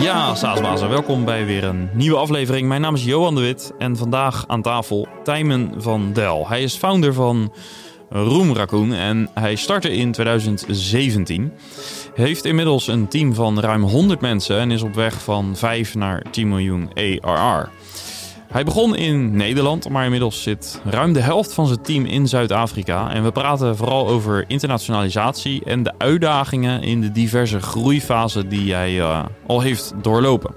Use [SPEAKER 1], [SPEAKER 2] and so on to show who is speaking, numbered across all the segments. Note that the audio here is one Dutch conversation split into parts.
[SPEAKER 1] Ja, Saasbazen, welkom bij weer een nieuwe aflevering. Mijn naam is Johan de Wit en vandaag aan tafel Tijmen van Del. Hij is founder van Room Raccoon en hij startte in 2017. Heeft inmiddels een team van ruim 100 mensen en is op weg van 5 naar 10 miljoen ARR. Hij begon in Nederland, maar inmiddels zit ruim de helft van zijn team in Zuid-Afrika. En we praten vooral over internationalisatie en de uitdagingen in de diverse groeifasen die hij uh, al heeft doorlopen.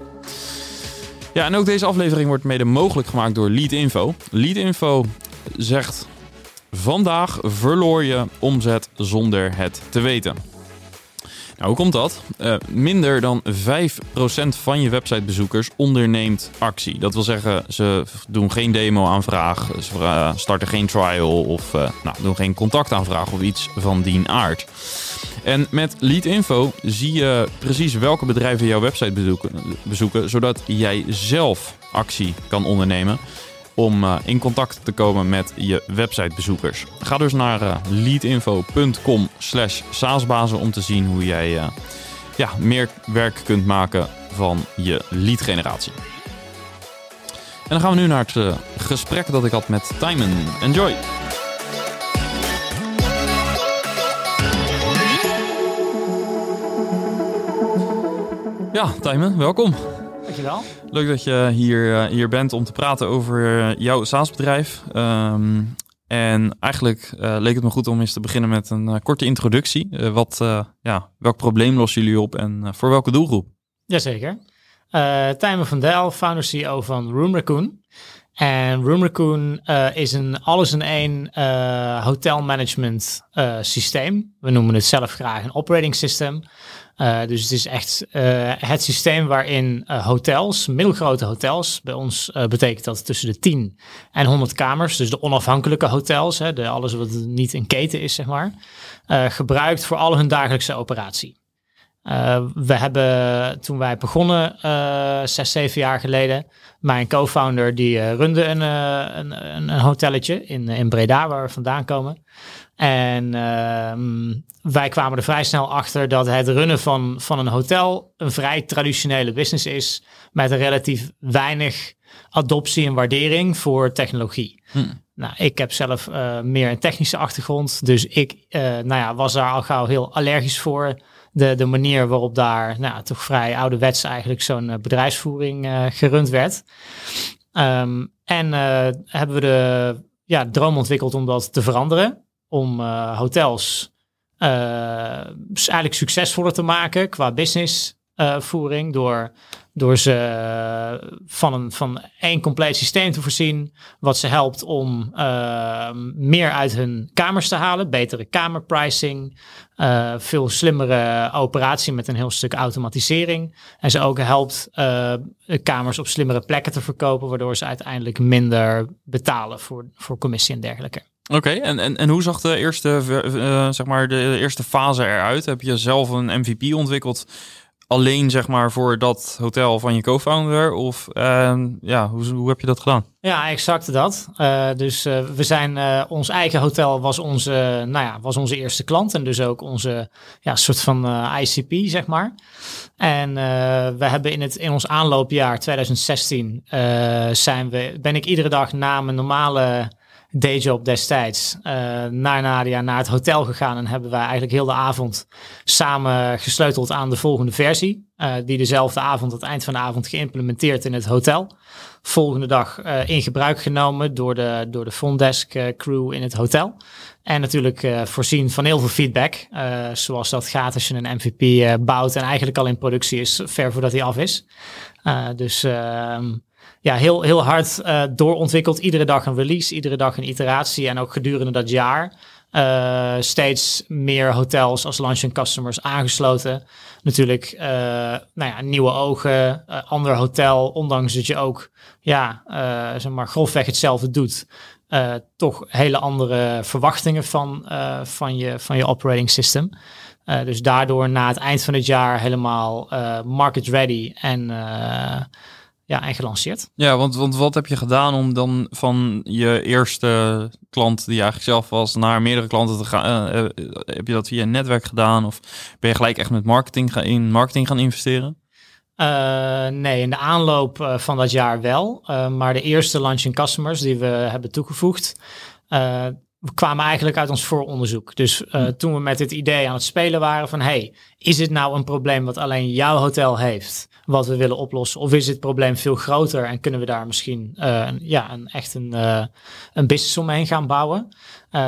[SPEAKER 1] Ja, en ook deze aflevering wordt mede mogelijk gemaakt door Leadinfo. Leadinfo zegt: Vandaag verloor je omzet zonder het te weten. Nou, hoe komt dat? Uh, minder dan 5% van je websitebezoekers onderneemt actie. Dat wil zeggen, ze doen geen demo-aanvraag, ze uh, starten geen trial of uh, nou, doen geen contactaanvraag of iets van die aard. En met Leadinfo zie je precies welke bedrijven jouw website bezoeken zodat jij zelf actie kan ondernemen om uh, in contact te komen met je websitebezoekers. Ga dus naar uh, leadinfo.com slash saasbazen om te zien hoe jij uh, ja, meer werk kunt maken van je leadgeneratie. En dan gaan we nu naar het gesprek dat ik had met Timon. Enjoy! Ja, Timon, welkom.
[SPEAKER 2] Dankjewel.
[SPEAKER 1] Leuk dat je hier, hier bent om te praten over jouw SaaS-bedrijf. Um, en eigenlijk uh, leek het me goed om eens te beginnen met een uh, korte introductie. Uh, wat, ja, welk probleem lossen jullie op en voor welke doelgroep?
[SPEAKER 2] Jazeker. Uh, Tijmen van Dijl, founder CEO van Room Raccoon. En Room Raccoon is een alles-in-één hotelmanagement systeem. We noemen het zelf graag een operating system. Uh, dus het is echt uh, het systeem waarin uh, hotels, middelgrote hotels, bij ons betekent dat tussen de 10 en 100 kamers, dus de onafhankelijke hotels, hè, de, alles wat niet een keten is, zeg maar, gebruikt voor al hun dagelijkse operatie. we hebben toen wij begonnen, zes, zeven jaar geleden, mijn co-founder die runde een, een, een, een hotelletje in, in Breda, waar we vandaan komen. En uh, wij kwamen er vrij snel achter dat het runnen van, van een hotel een vrij traditionele business is. Met een relatief weinig adoptie en waardering voor technologie. Hm. Nou, ik heb zelf uh, meer een technische achtergrond. Dus ik uh, nou ja, was daar al gauw heel allergisch voor. De, de manier waarop daar nou, toch vrij ouderwets eigenlijk zo'n uh, bedrijfsvoering gerund werd. Um, en hebben we de ja, droom ontwikkeld om dat te veranderen om uh, hotels uh, eigenlijk succesvoller te maken qua businessvoering. Uh, door, door ze van, een, van één compleet systeem te voorzien. Wat ze helpt om meer uit hun kamers te halen. Betere kamerpricing. veel slimmere operatie met een heel stuk automatisering. En ze ook helpt kamers op slimmere plekken te verkopen. Waardoor ze uiteindelijk minder betalen voor, voor commissie en dergelijke.
[SPEAKER 1] Oké, en, en, en hoe zag de eerste, uh, zeg maar de eerste fase eruit? Heb je zelf een MVP ontwikkeld alleen zeg maar voor dat hotel van je co-founder? Of uh, ja, hoe, hoe heb je dat gedaan?
[SPEAKER 2] Ja, exact dat. Uh, dus uh, we zijn, ons eigen hotel was onze, nou ja, was onze eerste klant en dus ook onze ja, soort van ICP, zeg maar. En we hebben in, het, in ons aanloopjaar 2016 zijn we, ben ik iedere dag na mijn normale dayjob destijds uh, naar Nadia, naar het hotel gegaan. En hebben wij eigenlijk heel de avond samen gesleuteld aan de volgende versie. Uh, die dezelfde avond, het eind van de avond, geïmplementeerd in het hotel. Volgende dag uh, in gebruik genomen door de, door de frontdesk crew in het hotel. En natuurlijk voorzien van heel veel feedback. zoals dat gaat als je een MVP bouwt en eigenlijk al in productie is, ver voordat hij af is. dus ehm, ja, heel, heel hard uh, doorontwikkeld. Iedere dag een release, iedere dag een iteratie. En ook gedurende dat jaar uh, steeds meer hotels als launching customers aangesloten. Natuurlijk, uh, nou ja, nieuwe ogen, ander hotel. Ondanks dat je ook, ja, zeg maar, grofweg hetzelfde doet. toch hele andere verwachtingen van, van, je, van je operating system. dus daardoor na het eind van het jaar helemaal market ready en ja, en gelanceerd.
[SPEAKER 1] Ja, want, want wat heb je gedaan om dan van je eerste klant, die eigenlijk zelf was, naar meerdere klanten te gaan? Uh, heb je dat via een netwerk gedaan? Of ben je gelijk echt met marketing gaan, in marketing gaan investeren?
[SPEAKER 2] Uh, nee, in de aanloop van dat jaar wel. Uh, maar de eerste launching customers die we hebben toegevoegd, we kwamen eigenlijk uit ons vooronderzoek. Dus uh, toen we met dit idee aan het spelen waren van... hey, is dit nou een probleem wat alleen jouw hotel heeft... wat we willen oplossen? Of is dit probleem veel groter en kunnen we daar misschien uh, een, ja, een, echt een, uh, een business omheen gaan bouwen?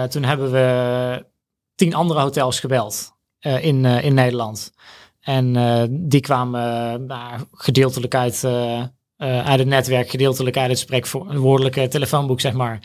[SPEAKER 2] toen hebben we tien andere hotels gebeld in, in Nederland. En die kwamen gedeeltelijk uit, uit het netwerk... gedeeltelijk uit het spreekwoordelijke telefoonboek, zeg maar...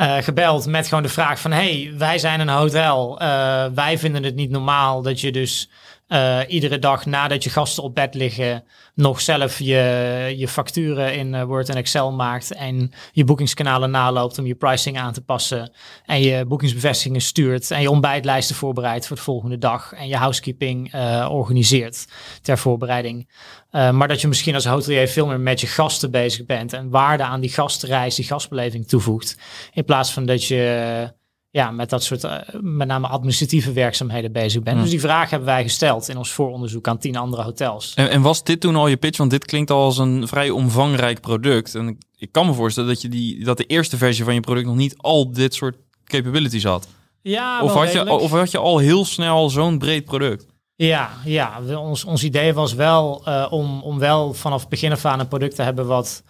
[SPEAKER 2] Uh, gebeld met gewoon de vraag van... hey, wij zijn een hotel. Uh, wij vinden het niet normaal dat je dus uh, iedere dag nadat je gasten op bed liggen... nog zelf je, je facturen in Word en Excel maakt... en je boekingskanalen naloopt om je pricing aan te passen... en je boekingsbevestigingen stuurt... en je ontbijtlijsten voorbereidt voor de volgende dag... en je housekeeping organiseert ter voorbereiding. Maar dat je misschien als hotelier veel meer met je gasten bezig bent en waarde aan die gastreis, die gastbeleving toevoegt. In plaats van dat je ja, met dat soort, uh, met name administratieve werkzaamheden bezig bent. Dus die vraag hebben wij gesteld in ons vooronderzoek aan tien andere hotels.
[SPEAKER 1] En, en, was dit toen al je pitch? Want dit klinkt al als een vrij omvangrijk product. En ik, ik kan me voorstellen dat, je die, dat de eerste versie van je product nog niet al dit soort capabilities had.
[SPEAKER 2] Ja,
[SPEAKER 1] of, had je, of had je al heel snel zo'n breed product?
[SPEAKER 2] Ja, ja. Ons, ons idee was wel uh, om, om wel vanaf het begin af aan een product te hebben wat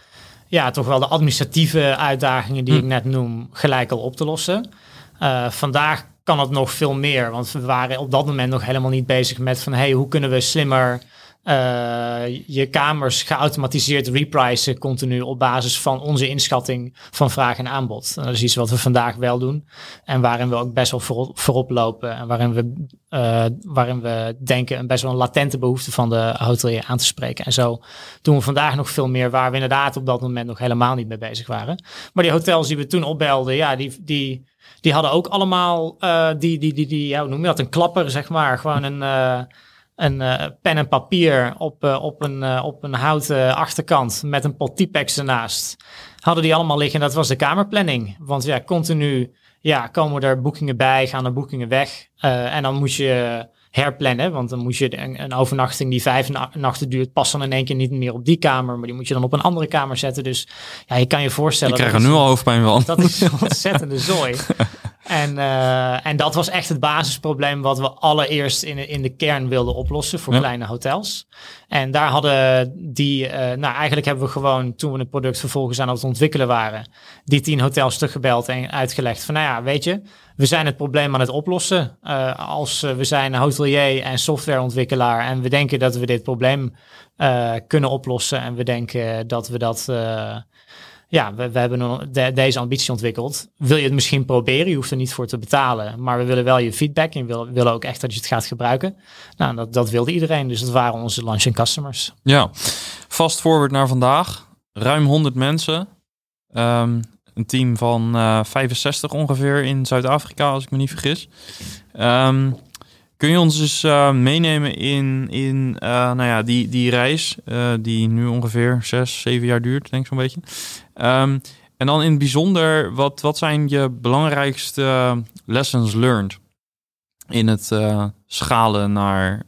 [SPEAKER 2] ja, toch wel de administratieve uitdagingen die hm. ik net noem gelijk al op te lossen. Uh, vandaag kan het nog veel meer, want we waren op dat moment nog helemaal niet bezig met van hey, hoe kunnen we slimmer uh, je kamers geautomatiseerd repricen continu op basis van onze inschatting van vraag en aanbod. dat is iets wat we vandaag wel doen en waarin we ook best wel voorop, voorop lopen en waarin we, uh, waarin we denken een best wel een latente behoefte van de hotelier aan te spreken. En zo doen we vandaag nog veel meer waar we inderdaad op dat moment nog helemaal niet mee bezig waren. Maar die hotels die we toen opbelden, ja, die, die, die hadden ook allemaal uh, die, die, die, die, ja, hoe noem je dat, een klapper zeg maar, gewoon een een uh, pen en papier op, op, een, op een houten achterkant met een pot Tipex ernaast. Hadden die allemaal liggen. Dat was de kamerplanning. Want ja, continu ja, komen er boekingen bij, gaan er boekingen weg. en dan moet je herplannen. Want dan moet je een, een, overnachting die vijf nachten duurt, past dan in één keer niet meer op die kamer. Maar die moet je dan op een andere kamer zetten. Dus ja, je kan je voorstellen.
[SPEAKER 1] Ik krijg er nu al hoofdpijn van.
[SPEAKER 2] Dat is een ontzettende zooi. En, uh, en dat was echt het basisprobleem wat we allereerst in, in de kern wilden oplossen voor kleine hotels. En daar hadden die, uh, nou eigenlijk hebben we gewoon toen we het product vervolgens aan het ontwikkelen waren, die tien hotels teruggebeld en uitgelegd van nou ja, weet je, we zijn het probleem aan het oplossen. Uh, als we zijn hotelier en softwareontwikkelaar en we denken dat we dit probleem kunnen oplossen en we denken dat we dat ja, we, we hebben deze ambitie ontwikkeld. Wil je het misschien proberen? Je hoeft er niet voor te betalen. Maar we willen wel je feedback en we willen ook echt dat je het gaat gebruiken. Nou, dat, dat wilde iedereen. Dus dat waren onze launching customers.
[SPEAKER 1] Ja, fast forward naar vandaag. Ruim 100 mensen. Um, een team van uh, eh, 65 ongeveer in Zuid-Afrika, als ik me niet vergis. Um, Kun je ons dus uh, meenemen in, in uh, nou ja, die, die reis, die nu ongeveer zes, zeven jaar duurt, denk ik zo'n beetje. Um, en dan in het bijzonder, wat, wat zijn je belangrijkste lessons learned in het schalen naar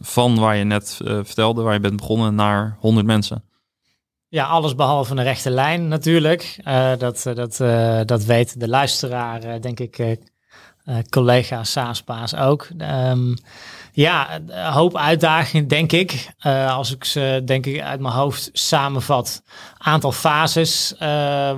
[SPEAKER 1] van waar je net vertelde, waar je bent begonnen, naar 100 mensen?
[SPEAKER 2] Ja, alles behalve een rechte lijn natuurlijk. dat, dat, dat weet de luisteraar, denk ik, collega SaaSpaas ook. Um, ja, een hoop uitdagingen, denk ik. Uh, als ik ze, denk ik, uit mijn hoofd samenvat. Aantal fases uh,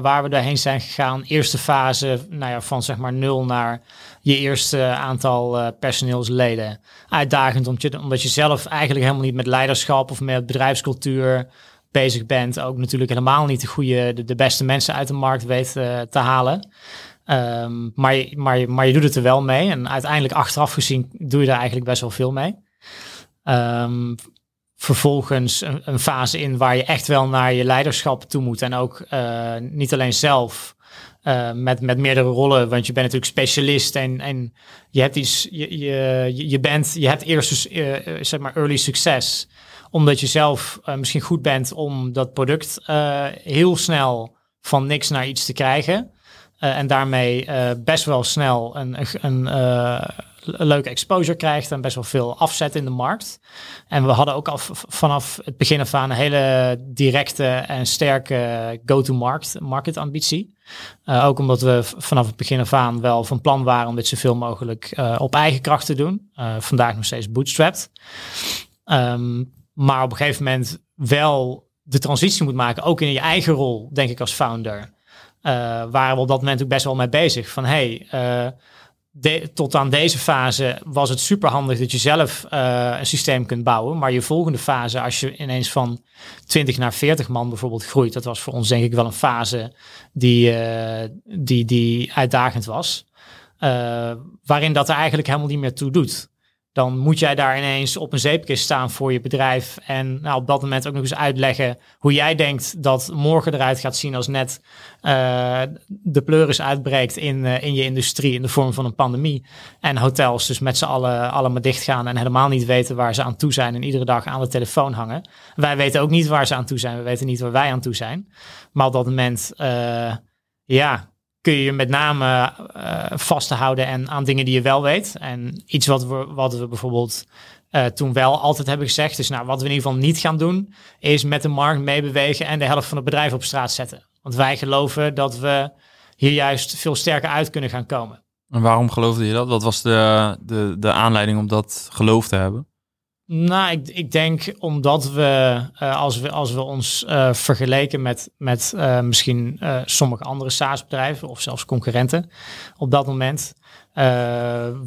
[SPEAKER 2] waar we doorheen zijn gegaan. Eerste fase, nou ja, van zeg maar nul naar je eerste aantal personeelsleden. Uitdagend omdat je, zelf eigenlijk helemaal niet met leiderschap of met bedrijfscultuur bezig bent. Ook natuurlijk helemaal niet de goede, de, de beste mensen uit de markt weet te halen. Um, maar, je, doet het er wel mee. En uiteindelijk achteraf gezien doe je daar eigenlijk best wel veel mee. Um, vervolgens een, fase in waar je echt wel naar je leiderschap toe moet. En ook uh, niet alleen zelf uh, met, met meerdere rollen. Want je bent natuurlijk specialist en, en je hebt iets, je, je, bent, je hebt eerst uh, zeg maar early succes. Omdat je zelf misschien goed bent om dat product heel snel van niks naar iets te krijgen. Uh, en daarmee uh, best wel snel een, een uh, leuke exposure krijgt en best wel veel afzet in de markt. En we hadden ook al vanaf het begin af aan een hele directe en sterke go-to-market market ambitie. Ook omdat we vanaf het begin af aan wel van plan waren om dit zoveel mogelijk op eigen kracht te doen. Vandaag nog steeds bootstrapped. Um, maar op een gegeven moment wel de transitie moet maken, ook in je eigen rol, denk ik als founder. Waren we op dat moment ook best wel mee bezig. Van hey, de, tot aan deze fase was het super handig dat je zelf uh, een systeem kunt bouwen. Maar je volgende fase, als je ineens van 20 naar 40 man bijvoorbeeld groeit, dat was voor ons denk ik wel een fase die, die, die uitdagend was. Waarin dat er eigenlijk helemaal niet meer toe doet dan moet jij daar ineens op een zeepkist staan voor je bedrijf. En nou, op dat moment ook nog eens uitleggen hoe jij denkt dat morgen eruit gaat zien als net uh, de pleuris uitbreekt in, uh, in je industrie in de vorm van een pandemie. En hotels dus met z'n allen allemaal dichtgaan en helemaal niet weten waar ze aan toe zijn en iedere dag aan de telefoon hangen. Wij weten ook niet waar ze aan toe zijn. We weten niet waar wij aan toe zijn. Maar op dat moment, uh, ja, kun je je met name uh, vasthouden en aan dingen die je wel weet. En iets wat we, wat we bijvoorbeeld uh, toen wel altijd hebben gezegd, is nou wat we in ieder geval niet gaan doen, is met de markt meebewegen en de helft van het bedrijf op straat zetten. Want wij geloven dat we hier juist veel sterker uit kunnen gaan komen.
[SPEAKER 1] En waarom geloofde je dat? Wat was de, de, de aanleiding om dat geloof te hebben?
[SPEAKER 2] Nou, ik, ik denk omdat we, uh, als we, als we ons uh, vergeleken met, met uh, misschien sommige andere SaaS-bedrijven of zelfs concurrenten op dat moment,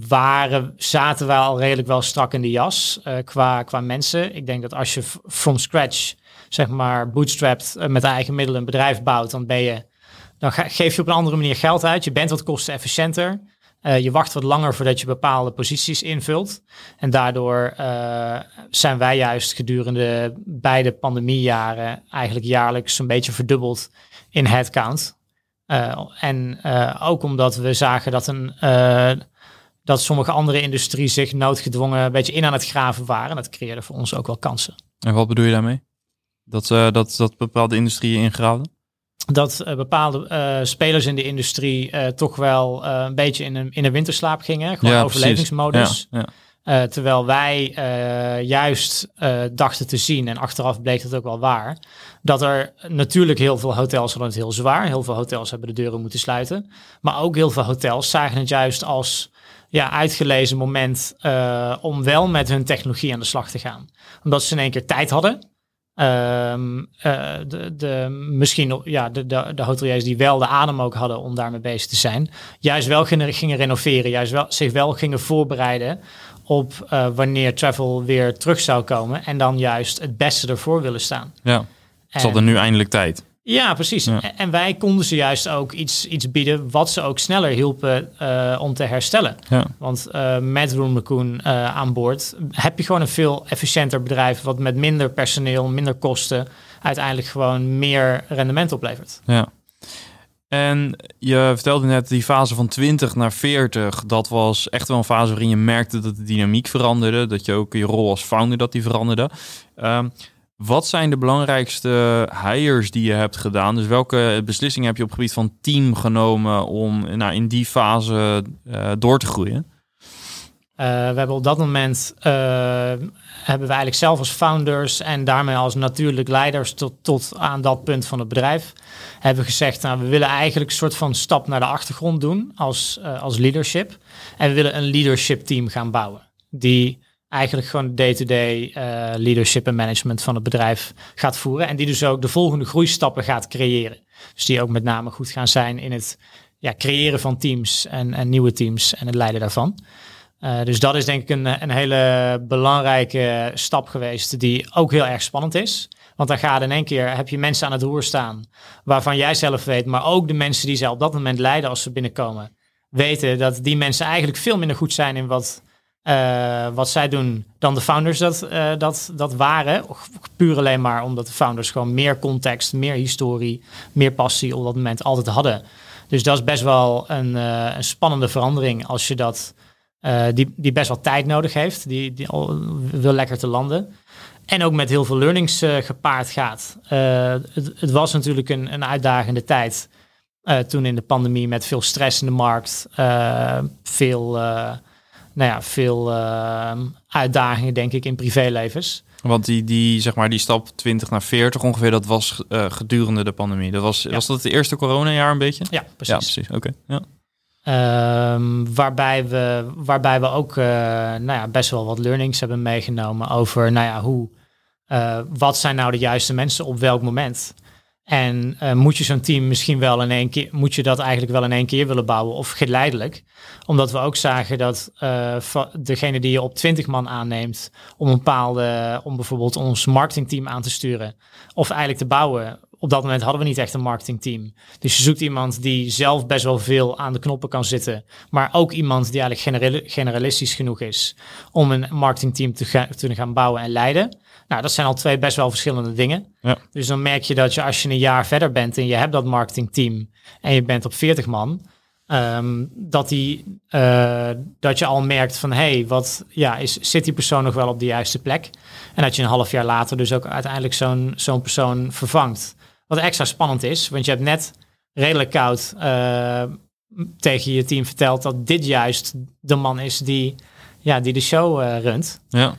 [SPEAKER 2] waren, zaten we al redelijk wel strak in de jas qua, qua mensen. Ik denk dat als je from scratch, zeg maar, bootstrapped met eigen middelen een bedrijf bouwt, dan ben je, dan geef je op een andere manier geld uit. Je bent wat kostenefficiënter. Uh, je wacht wat langer voordat je bepaalde posities invult. En daardoor uh, zijn wij juist gedurende beide pandemiejaren eigenlijk jaarlijks een beetje verdubbeld in headcount. Uh, en ook omdat we zagen dat, een, dat sommige andere industrieën zich noodgedwongen een beetje in aan het graven waren. Dat creëerde voor ons ook wel kansen.
[SPEAKER 1] En wat bedoel je daarmee? Dat, dat, dat bepaalde industrieën ingraven?
[SPEAKER 2] Dat uh, bepaalde uh, spelers in de industrie uh, toch wel een beetje in een, in een winterslaap gingen. Gewoon ja, overlevingsmodus. Ja, ja. terwijl wij juist dachten te zien, en achteraf bleek dat ook wel waar, dat er natuurlijk heel veel hotels hadden het heel zwaar. Heel veel hotels hebben de deuren moeten sluiten. Maar ook heel veel hotels zagen het juist als ja, uitgelezen moment om wel met hun technologie aan de slag te gaan. Omdat ze in één keer tijd hadden. Um, uh, de, de, misschien ja, de, de, de hoteliers die wel de adem ook hadden om daarmee bezig te zijn, juist wel gingen, gingen renoveren, juist wel, zich wel gingen voorbereiden op uh, wanneer travel weer terug zou komen en dan juist het beste ervoor willen staan.
[SPEAKER 1] Ja, het is er nu eindelijk tijd.
[SPEAKER 2] Ja, precies. En wij konden ze juist ook iets, iets bieden wat ze ook sneller hielpen uh, om te herstellen. Ja. Want uh, met Room Raccoon uh, aan boord heb je gewoon een veel efficiënter bedrijf wat met minder personeel, minder kosten uiteindelijk gewoon meer rendement oplevert.
[SPEAKER 1] Ja. En je vertelde net die fase van 20 naar 40, dat was echt wel een fase waarin je merkte dat de dynamiek veranderde, dat je ook je rol als founder dat die veranderde. Um, wat zijn de belangrijkste hires die je hebt gedaan? Dus welke beslissingen heb je op het gebied van team genomen om nou, in die fase uh, door te groeien?
[SPEAKER 2] Uh, we hebben op dat moment uh, hebben we eigenlijk zelf als founders en daarmee als natuurlijk leiders tot, tot aan dat punt van het bedrijf hebben gezegd, nou, we willen eigenlijk een soort van stap naar de achtergrond doen als, als leadership. En we willen een leadership team gaan bouwen. Die eigenlijk gewoon day-to-day uh, leadership en management van het bedrijf gaat voeren. En die dus ook de volgende groeistappen gaat creëren. Dus die ook met name goed gaan zijn in het ja, creëren van teams en, en nieuwe teams en het leiden daarvan. Uh, dus dat is denk ik een, een hele belangrijke stap geweest die ook heel erg spannend is. Want dan gaat in één keer, heb je mensen aan het roer staan waarvan jij zelf weet, maar ook de mensen die zij op dat moment leiden als ze binnenkomen, weten dat die mensen eigenlijk veel minder goed zijn in wat uh, wat zij doen dan de founders dat, uh, dat, dat waren. Puur alleen maar omdat de founders gewoon meer context, meer historie, meer passie op dat moment altijd hadden. Dus dat is best wel een, uh, een spannende verandering als je dat, die, die best wel tijd nodig heeft, die, die wil lekker te landen. En ook met heel veel learnings gepaard gaat. Het, het, was natuurlijk een, een uitdagende tijd. toen in de pandemie met veel stress in de markt, veel nou ja, veel ehm, uitdagingen, denk ik, in privélevens.
[SPEAKER 1] Want die, die, zeg maar, die stap 20 naar 40 ongeveer, dat was uh, gedurende de pandemie. Dat was, was dat het eerste coronajaar een beetje?
[SPEAKER 2] Ja, precies.
[SPEAKER 1] Ja, precies. Oké. Ja.
[SPEAKER 2] Um, waarbij, we, waarbij we ook uh, nou ja, best wel wat learnings hebben meegenomen over nou ja, hoe, uh, wat zijn nou de juiste mensen op welk moment. En uh, moet je zo'n team misschien wel in één keer, moet je dat eigenlijk wel in één keer willen bouwen of geleidelijk? Omdat we ook zagen dat uh, degene die je op 20 man aanneemt om een bepaalde, om bijvoorbeeld ons marketingteam aan te sturen of eigenlijk te bouwen. Op dat moment hadden we niet echt een marketingteam. Dus je zoekt iemand die zelf best wel veel aan de knoppen kan zitten, maar ook iemand die eigenlijk generalistisch genoeg is om een marketingteam te, ga te gaan bouwen en leiden. Nou, dat zijn al twee best wel verschillende dingen.
[SPEAKER 1] Ja.
[SPEAKER 2] Dus dan merk je dat je als je een jaar verder bent en je hebt dat marketingteam en je bent op 40 man, um, dat, die, uh, dat je al merkt van hé, hey, wat ja, is, zit die persoon nog wel op de juiste plek? En dat je een half jaar later dus ook uiteindelijk zo'n zo'n persoon vervangt. Wat extra spannend is, want je hebt net redelijk koud uh, tegen je team verteld dat dit juist de man is die, ja, die de show uh, runt.
[SPEAKER 1] Ja.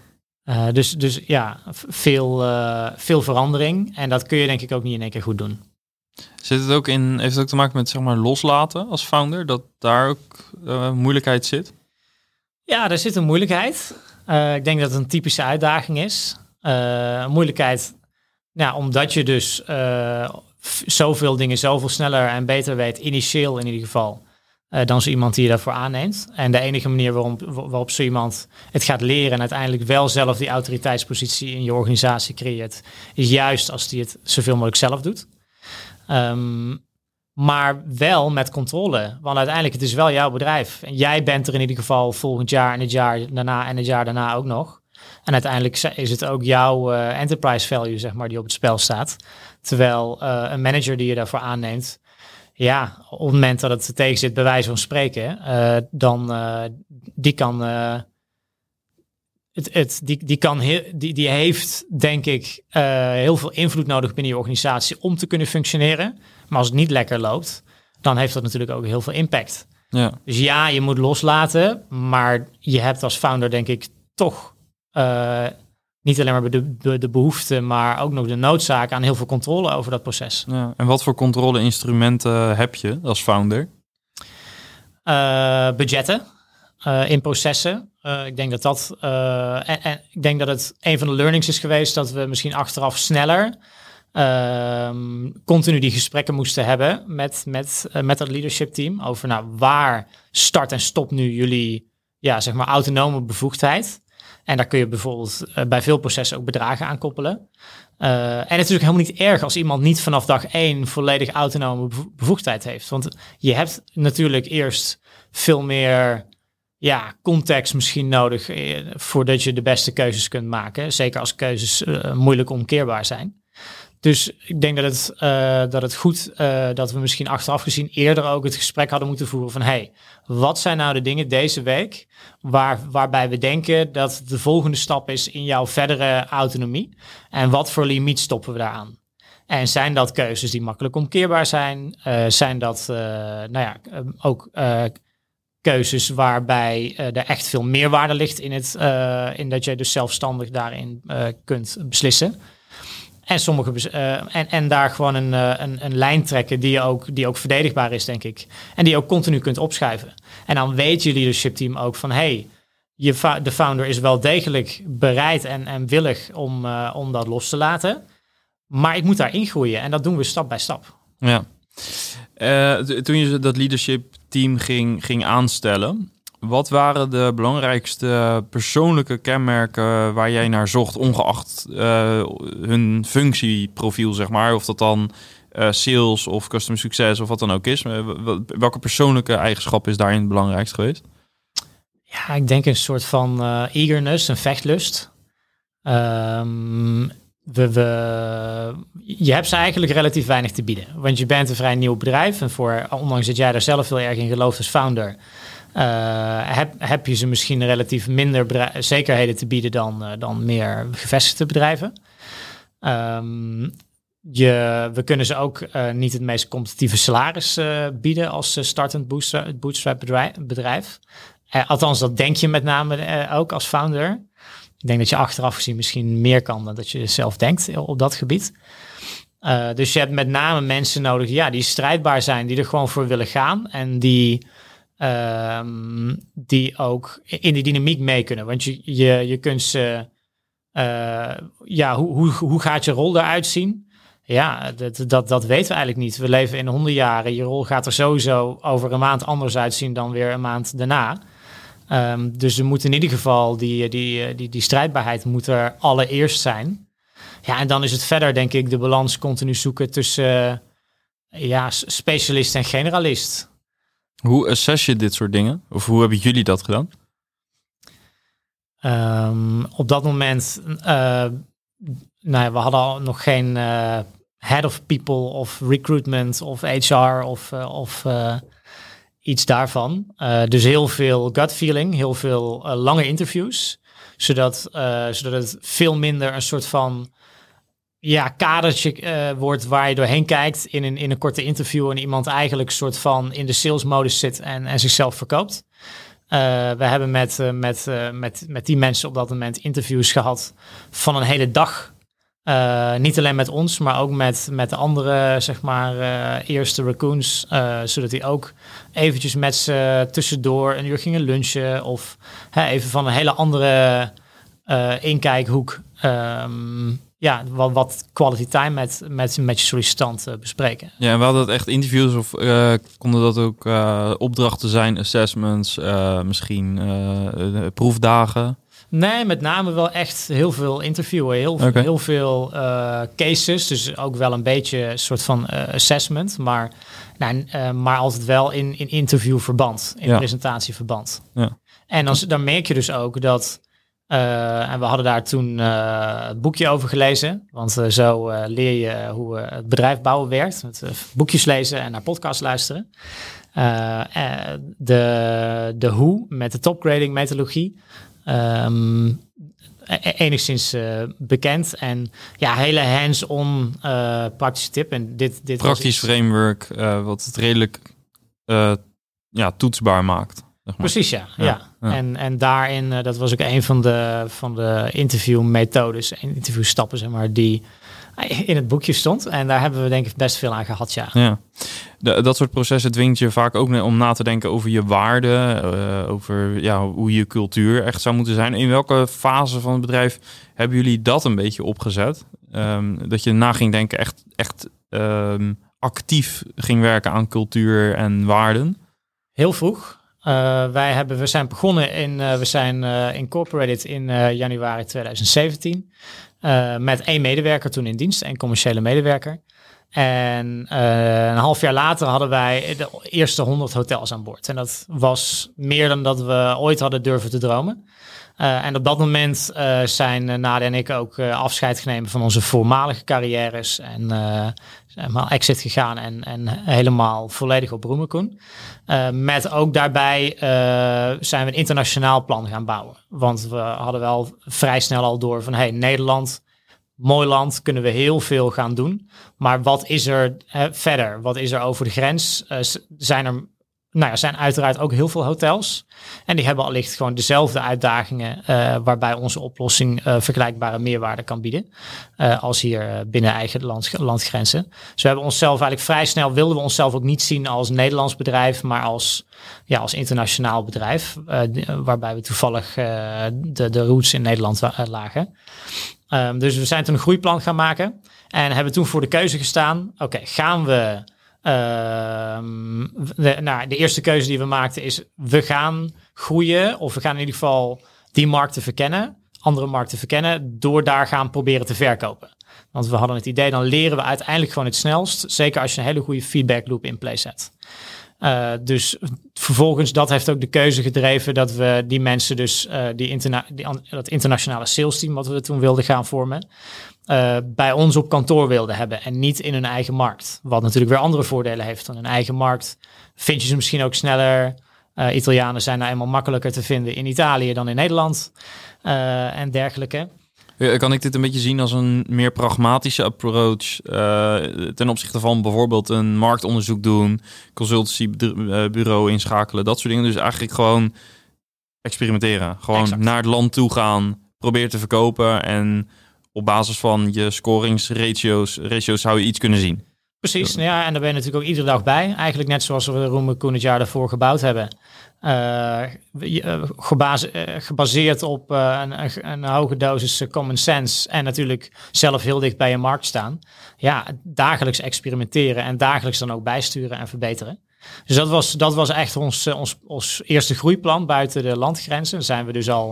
[SPEAKER 2] Uh, dus, dus ja, veel, uh, veel verandering. En dat kun je denk ik ook niet in één keer goed doen.
[SPEAKER 1] Zit het ook in, heeft het ook te maken met zeg maar loslaten als founder? Dat daar ook uh, moeilijkheid zit?
[SPEAKER 2] Ja, er zit een moeilijkheid. ik denk dat het een typische uitdaging is. moeilijkheid, ja, omdat je dus zoveel dingen zoveel sneller en beter weet, initieel in ieder geval. Uh, dan zo iemand die je daarvoor aanneemt. En de enige manier waarom, waarop zo iemand het gaat leren en uiteindelijk wel zelf die autoriteitspositie in je organisatie creëert, is juist als die het zoveel mogelijk zelf doet. Um, maar wel met controle. Want uiteindelijk het is wel jouw bedrijf. En jij bent er in ieder geval volgend jaar en het jaar daarna en het jaar daarna ook nog. En uiteindelijk is het ook jouw uh, enterprise value, zeg maar, die op het spel staat. Terwijl uh, een manager die je daarvoor aanneemt, ja, op het moment dat het tegen zit, bij wijze van spreken, uh, dan uh, die kan. Uh, het, het, die, die, kan heel, die, die heeft, denk ik, heel veel invloed nodig binnen je organisatie om te kunnen functioneren. Maar als het niet lekker loopt, dan heeft dat natuurlijk ook heel veel impact.
[SPEAKER 1] Ja.
[SPEAKER 2] Dus ja, je moet loslaten, maar je hebt als founder, denk ik, toch niet alleen maar de, de, de, behoefte, maar ook nog de noodzaak aan heel veel controle over dat proces.
[SPEAKER 1] Ja, en wat voor controle-instrumenten heb je als founder?
[SPEAKER 2] Uh, budgetten uh, in processen. Uh, ik denk dat dat. En, en, ik denk dat het een van de learnings is geweest dat we misschien achteraf sneller. Ehm, continu die gesprekken moesten hebben met, met, met dat leadership team over nou, waar start en stop nu jullie ja, zeg maar autonome bevoegdheid. En daar kun je bijvoorbeeld uh, bij veel processen ook bedragen aan koppelen. Uh, en het is ook helemaal niet erg als iemand niet vanaf dag één volledig autonome bevoegdheid heeft. Want je hebt natuurlijk eerst veel meer ja, context misschien nodig eh, voordat je de beste keuzes kunt maken. Zeker als keuzes moeilijk omkeerbaar zijn. Dus ik denk dat het, uh, dat het goed uh, dat we misschien achteraf gezien eerder ook het gesprek hadden moeten voeren van hey, wat zijn nou de dingen deze week waar, waarbij we denken dat de volgende stap is in jouw verdere autonomie en wat voor limiet stoppen we daaraan? En zijn dat keuzes die makkelijk omkeerbaar zijn? Uh, zijn dat nou ja, ook keuzes waarbij er echt veel meerwaarde ligt in, het, in dat jij dus zelfstandig daarin kunt beslissen? En, sommige, uh, en, en daar gewoon een, uh, een, een lijn trekken die ook, die ook verdedigbaar is, denk ik. En die je ook continu kunt opschuiven. En dan weet je leadership team ook van hey, je de founder is wel degelijk bereid en, en willig om, uh, om dat los te laten. Maar ik moet daar ingroeien en dat doen we stap bij stap.
[SPEAKER 1] Ja. toen je dat leadership team ging, ging aanstellen, wat waren de belangrijkste persoonlijke kenmerken waar jij naar zocht, ongeacht uh, hun functieprofiel, zeg maar? Of dat dan uh, sales of customer succes of wat dan ook is. Welke persoonlijke eigenschap is daarin het belangrijkst geweest?
[SPEAKER 2] Ja, ik denk een soort van eagerness, een vechtlust. We, je hebt ze eigenlijk relatief weinig te bieden. Want je bent een vrij nieuw bedrijf. En voor, ondanks dat jij daar zelf heel erg in gelooft als founder, heb, heb je ze misschien relatief minder zekerheden te bieden dan, uh, dan meer gevestigde bedrijven. Um, je, we kunnen ze ook uh, niet het meest competitieve salaris bieden als startend bootstrap bedrijf. Uh, althans, dat denk je met name uh, ook als founder. Ik denk dat je achteraf gezien misschien meer kan dan dat je zelf denkt op dat gebied. Uh, dus je hebt met name mensen nodig ja, die strijdbaar zijn, die er gewoon voor willen gaan en die, uh, die ook in die dynamiek mee kunnen. Want je, je, je kunt ze, uh, ja, hoe, hoe, hoe gaat je rol eruit zien? Ja, dat, dat, dat weten we eigenlijk niet. We leven in honderd jaren. Je rol gaat er sowieso over een maand anders uitzien dan weer een maand daarna. Um, dus er moet in ieder geval die, die, die, die strijdbaarheid moet er allereerst zijn. Ja, en dan is het verder, denk ik, de balans continu zoeken tussen ja, specialist en generalist.
[SPEAKER 1] Hoe assess je dit soort dingen? Of hoe hebben jullie dat gedaan?
[SPEAKER 2] Um, op dat moment, uh, nou ja, we hadden al nog geen uh, head of people of recruitment of HR of, of iets daarvan. dus heel veel gut feeling, heel veel lange interviews, zodat, zodat het veel minder een soort van ja, kadertje uh, wordt waar je doorheen kijkt in een, in een korte interview en iemand eigenlijk soort van in de salesmodus zit en, en zichzelf verkoopt. Uh, we hebben met, uh, met, met, met die mensen op dat moment interviews gehad van een hele dag. niet alleen met ons, maar ook met, met de andere, zeg maar, eerste raccoons. zodat die ook eventjes met ze tussendoor een uur gingen lunchen. Of even van een hele andere inkijkhoek. Um, ja, wat, wat quality time met, met, met je sollicitant uh, bespreken.
[SPEAKER 1] Ja, en we hadden het echt interviews of uh, konden dat ook uh, opdrachten zijn, assessments, misschien proefdagen?
[SPEAKER 2] Nee, met name wel echt heel veel interviewen, heel, okay. heel veel cases, dus ook wel een beetje een soort van assessment, maar, nou, maar altijd wel in, in interviewverband, in ja. presentatieverband. Ja. En dan, dan merk je dus ook dat uh, en we hadden daar toen uh, het boekje over gelezen. Want uh, zo leer je hoe het bedrijf bouwen werkt. Met boekjes lezen en naar podcasts luisteren. de, de hoe met de topgrading methodologie. Um, enigszins bekend. En ja, hele hands-on praktische tip. En dit, dit
[SPEAKER 1] Praktisch framework wat het redelijk ja, toetsbaar maakt.
[SPEAKER 2] Precies, ja. ja. En, en daarin, uh, dat was ook een van de, van de interviewmethodes en interviewstappen, zeg maar, die in het boekje stond. En daar hebben we denk ik best veel aan gehad, ja.
[SPEAKER 1] ja. De, dat soort processen dwingt je vaak ook om na te denken over je waarden, uh, over ja, hoe je cultuur echt zou moeten zijn. In welke fase van het bedrijf hebben jullie dat een beetje opgezet? Um, dat je na ging denken, echt, echt um, actief ging werken aan cultuur en waarden?
[SPEAKER 2] Heel vroeg. Uh, wij hebben, we zijn begonnen in, uh, we zijn uh, incorporated in januari 2017 met één medewerker toen in dienst, één commerciële medewerker. En een half jaar later hadden wij de eerste 100 hotels aan boord. En dat was meer dan dat we ooit hadden durven te dromen. en op dat moment zijn Nadia en ik ook afscheid genomen van onze voormalige carrières. En helemaal exit gegaan en, en helemaal volledig op Roemerkoen. Uh, met ook daarbij uh, zijn we een internationaal plan gaan bouwen. Want we hadden wel vrij snel al door van hey, Nederland, mooi land, kunnen we heel veel gaan doen. Maar wat is er hè, verder? Wat is er over de grens? Zijn er nou ja, zijn uiteraard ook heel veel hotels. En die hebben allicht gewoon dezelfde uitdagingen, uh, waarbij onze oplossing uh, vergelijkbare meerwaarde kan bieden. Uh, als hier binnen eigen land, landgrenzen. Dus we hebben onszelf eigenlijk vrij snel, wilden we onszelf ook niet zien als Nederlands bedrijf, maar als, ja, als internationaal bedrijf. waarbij we toevallig de, de roots in Nederland lagen. Um, dus we zijn toen een groeiplan gaan maken. En hebben toen voor de keuze gestaan, oké, gaan we Ehm, de, nou, de eerste keuze die we maakten is, we gaan groeien, of we gaan in ieder geval die markten verkennen, andere markten verkennen, door daar gaan proberen te verkopen. Want we hadden het idee, dan leren we uiteindelijk gewoon het snelst, zeker als je een hele goede feedback loop in place zet. Uh, dus vervolgens, dat heeft ook de keuze gedreven dat we die mensen dus, die, interna die dat internationale sales team wat we toen wilden gaan vormen, uh, bij ons op kantoor wilden hebben en niet in hun eigen markt. Wat natuurlijk weer andere voordelen heeft dan hun eigen markt. Vind je ze misschien ook sneller. Uh, Italianen zijn nou eenmaal makkelijker te vinden in Italië dan in Nederland uh, en dergelijke.
[SPEAKER 1] Kan ik dit een beetje zien als een meer pragmatische approach ten opzichte van bijvoorbeeld een marktonderzoek doen, consultancybureau inschakelen, dat soort dingen. Dus eigenlijk gewoon experimenteren. Gewoon
[SPEAKER 2] Exact.
[SPEAKER 1] naar het land toe gaan, proberen te verkopen en op basis van je scoringsratio's ratio's zou je iets kunnen zien.
[SPEAKER 2] Precies, nou ja, en daar ben je natuurlijk ook iedere dag bij. Eigenlijk net zoals we de Roemer Koen het jaar daarvoor gebouwd hebben. Eh, eh, gebase- eh, gebaseerd op een, een, hoge dosis common sense en natuurlijk zelf heel dicht bij je markt staan. Ja, dagelijks experimenteren en dagelijks dan ook bijsturen en verbeteren. Dus dat was, dat was echt ons, eh, ons, ons eerste groeiplan buiten de landgrenzen. Zijn we dus al,